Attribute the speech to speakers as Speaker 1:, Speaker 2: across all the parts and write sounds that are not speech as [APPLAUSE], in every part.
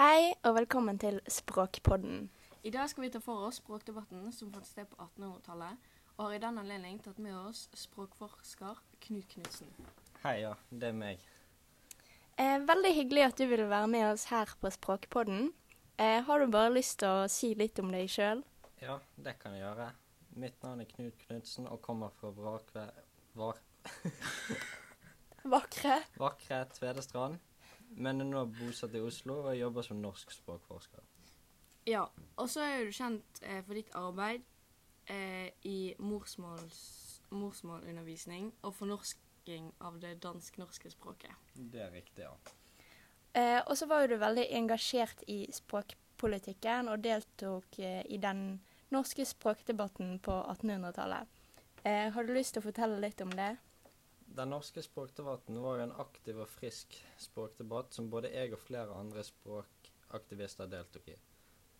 Speaker 1: Hei, og velkommen til Språkpodden.
Speaker 2: I dag skal vi ta for oss språkdebatten som fant sted på 1800-tallet, og har i den anledning tatt med oss språkforsker Knut Knutsen.
Speaker 3: Hei, ja. Det er meg.
Speaker 1: Eh, veldig hyggelig at du ville være med oss her på Språkpodden. Eh, har du bare lyst til å si litt om deg sjøl?
Speaker 3: Ja, det kan jeg gjøre. Mitt navn er Knut Knutsen og kommer fra Vrakve... Var, [LAUGHS]
Speaker 1: Vakre.
Speaker 3: vakre Tvedestrand. Men er nå bosatt i Oslo og jobber som norsk språkforsker.
Speaker 2: Ja, og så er du kjent eh, for ditt arbeid eh, i morsmålsundervisning og fornorsking av det dansk-norske språket.
Speaker 3: Det er riktig, ja.
Speaker 1: Eh, og så var jo du veldig engasjert i språkpolitikken og deltok eh, i den norske språkdebatten på 1800-tallet. Eh, har du lyst til å fortelle litt om det?
Speaker 3: Den norske språkdebatten var jo en aktiv og frisk språkdebatt som både jeg og flere andre språkaktivister deltok i.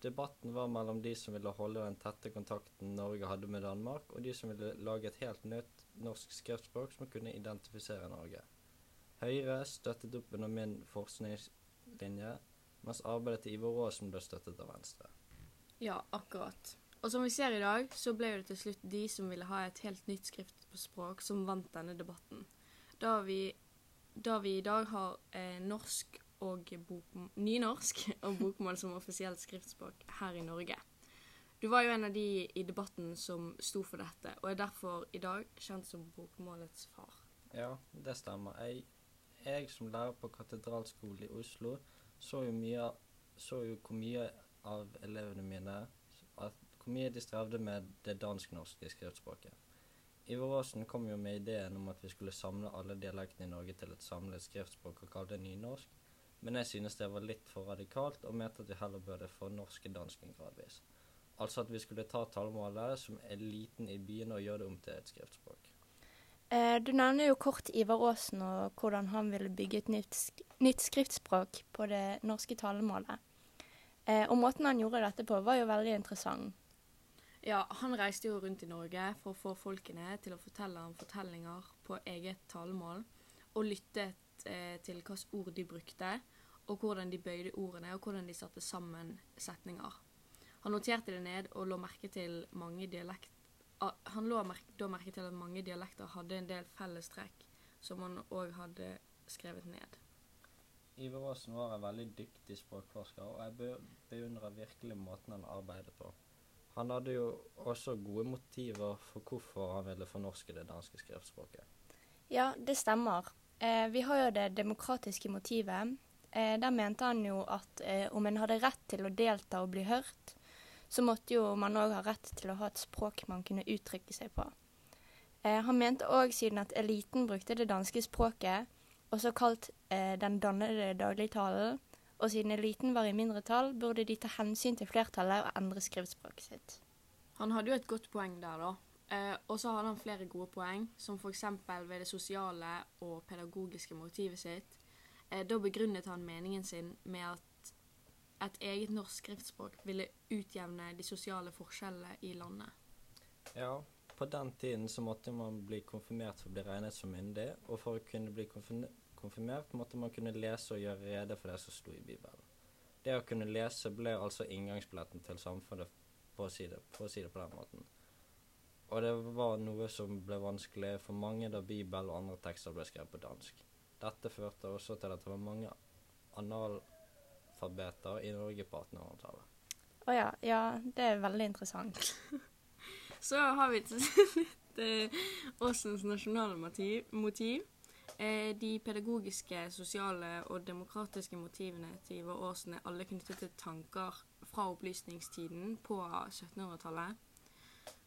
Speaker 3: Debatten var mellom de som ville holde den tette kontakten Norge hadde med Danmark, og de som ville lage et helt nytt norsk skriftspråk som kunne identifisere Norge. Høyre støttet opp under min forskningslinje, mens arbeidet til Ivar Aasen ble støttet av Venstre.
Speaker 2: Ja, akkurat. Og som vi ser i dag, så ble det til slutt de som ville ha et helt nytt skrift på språk, som vant denne debatten. Da vi, da vi i dag har eh, norsk og bokm nynorsk [LAUGHS] og bokmål som offisielt skriftspråk her i Norge. Du var jo en av de i debatten som sto for dette, og er derfor i dag kjent som bokmålets far.
Speaker 3: Ja, det stemmer. Jeg, jeg som lærer på Katedralskolen i Oslo, så jo, mye, så jo hvor mye av elevene mine at, Hvor mye de strevde med det dansk-norske skriftspråket. Ivar Aasen kom jo med ideen om at vi skulle samle alle dialektene i Norge til et samlet skriftspråk og kalle det nynorsk, men jeg synes det var litt for radikalt, og mente at vi heller burde fornorske dansken gradvis. Altså at vi skulle ta talemålet som er liten i byene og gjøre det om til et skriftspråk.
Speaker 1: Eh, du nevner jo kort Ivar Aasen og hvordan han ville bygge et nytt, sk nytt skriftspråk på det norske talemålet. Eh, og måten han gjorde dette på, var jo veldig interessant.
Speaker 2: Ja, han reiste jo rundt i Norge for å få folkene til å fortelle ham fortellinger på eget talemål, og lyttet eh, til hvilke ord de brukte, og hvordan de bøyde ordene, og hvordan de satte sammen setninger. Han noterte det ned og lå merke til mange dialekt, han lå merke, da merke til at mange dialekter hadde en del fellestrekk som han òg hadde skrevet ned.
Speaker 3: Iver Aasen var en veldig dyktig språkforsker, og jeg be- beundrer virkelig måten han arbeidet på. Han hadde jo også gode motiver for hvorfor han ville fornorske det danske skriftspråket.
Speaker 1: Ja, det stemmer. Eh, vi har jo det demokratiske motivet. Eh, der mente han jo at eh, om en hadde rett til å delta og bli hørt, så måtte jo man òg ha rett til å ha et språk man kunne uttrykke seg på. Eh, han mente òg, siden at eliten brukte det danske språket, også kalt eh, den dannede dagligtalen, og siden eliten var i mindretall, burde de ta hensyn til flertallet og endre skriftspråket sitt.
Speaker 2: Han hadde jo et godt poeng der, da. Eh, og så hadde han flere gode poeng, som f.eks. ved det sosiale og pedagogiske motivet sitt. Eh, da begrunnet han meningen sin med at et eget norsk skriftspråk ville utjevne de sosiale forskjellene i landet.
Speaker 3: Ja, på den tiden så måtte man bli konfirmert for å bli regnet som myndig, og for å kunne bli konfirmert måtte man kunne lese og gjøre rede for det som sto i Bibelen. Det å kunne lese ble altså inngangsbilletten til samfunnet, for å si det, på den måten. Og det var noe som ble vanskelig for mange da Bibel og andre tekster ble skrevet på dansk. Dette førte også til at det var mange analfabeter i Norge på 1800-tallet.
Speaker 1: Å ja, ja, det er veldig interessant. [LAUGHS]
Speaker 2: Så har vi til [LAUGHS] slutt Åsens Aasens nasjonale motiv. Eh, de pedagogiske, sosiale og demokratiske motivene til Ivar Aasen er alle knyttet til tanker fra opplysningstiden på 1700-tallet.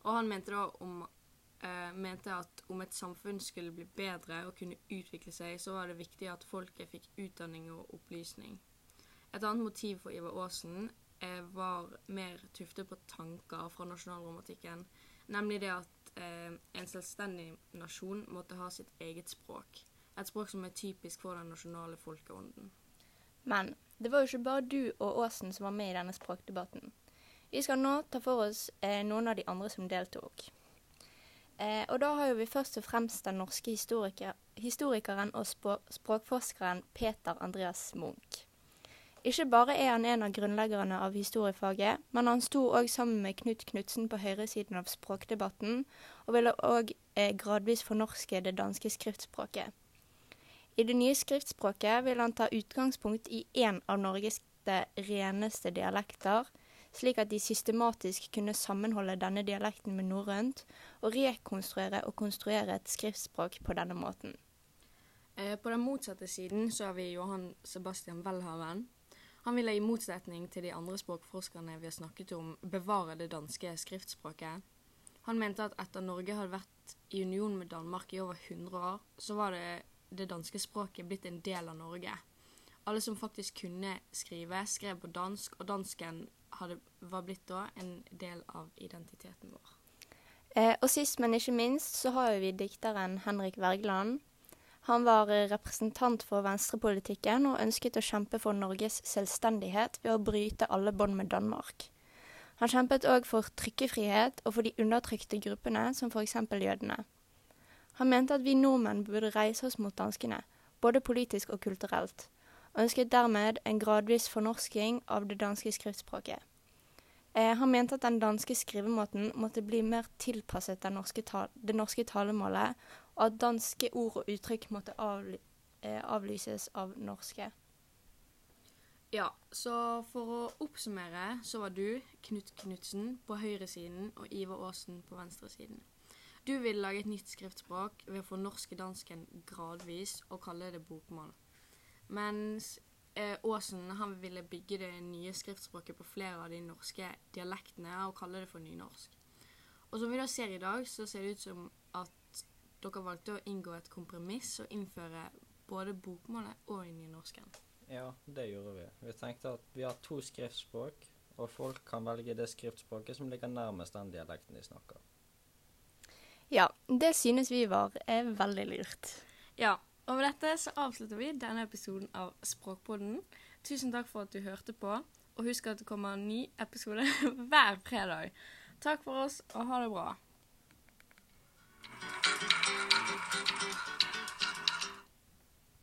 Speaker 2: Og han mente da om eh, mente at om et samfunn skulle bli bedre og kunne utvikle seg, så var det viktig at folket fikk utdanning og opplysning. Et annet motiv for Ivar Aasen eh, var mer tuftet på tanker fra nasjonalromantikken, nemlig det at eh, en selvstendig nasjon måtte ha sitt eget språk. Et språk som er typisk for den nasjonale folkeånden.
Speaker 1: Men det var jo ikke bare du og Åsen som var med i denne språkdebatten. Vi skal nå ta for oss eh, noen av de andre som deltok. Eh, og da har jo vi først og fremst den norske historiker, historikeren og språkforskeren Peter Andreas Munch. Ikke bare er han en av grunnleggerne av historiefaget, men han sto òg sammen med Knut Knutsen på høyresiden av språkdebatten, og ville òg eh, gradvis fornorske det danske skriftspråket. I det nye skriftspråket vil han ta utgangspunkt i én av Norges reneste dialekter, slik at de systematisk kunne sammenholde denne dialekten med norrønt, og rekonstruere og konstruere et skriftspråk på denne måten.
Speaker 2: Eh, på den motsatte siden så har vi Johan Sebastian Welhaven. Han ville i motsetning til de andre språkforskerne vi har snakket om, bevare det danske skriftspråket. Han mente at etter Norge hadde vært i union med Danmark i over 100 år, så var det det danske språket blitt en del av Norge. Alle som faktisk kunne skrive, skrev på dansk, og dansken hadde, var blitt da en del av identiteten vår.
Speaker 1: Eh, og sist, men ikke minst, så har vi dikteren Henrik Wergeland. Han var eh, representant for venstrepolitikken og ønsket å kjempe for Norges selvstendighet ved å bryte alle bånd med Danmark. Han kjempet òg for trykkefrihet og for de undertrykte gruppene, som f.eks. jødene. Han mente at vi nordmenn burde reise oss mot danskene, både politisk og kulturelt, og ønsket dermed en gradvis fornorsking av det danske skriftspråket. Eh, han mente at den danske skrivemåten måtte bli mer tilpasset norske det norske talemålet, og at danske ord og uttrykk måtte avly eh, avlyses av norske.
Speaker 2: Ja, så for å oppsummere så var du Knut Knutsen på høyresiden og Ivar Aasen på venstresiden. Du ville lage et nytt skriftspråk ved å fornorske dansken gradvis og kalle det bokmål. Mens eh, Aasen han ville bygge det nye skriftspråket på flere av de norske dialektene og kalle det for nynorsk. Og som vi da ser i dag, så ser det ut som dere valgte å inngå et kompromiss og innføre både bokmålet og nynorsken.
Speaker 3: Ja, det gjorde vi. Vi tenkte at vi har to skriftspråk, og folk kan velge det skriftspråket som ligger nærmest den dialekten de snakker.
Speaker 1: Ja, det synes vi var er veldig lurt.
Speaker 2: Ja, og med dette så avslutter vi denne episoden av Språkpodden. Tusen takk for at du hørte på, og husk at det kommer en ny episode [LAUGHS] hver fredag. Takk for oss, og ha det bra.